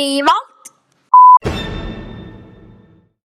Steve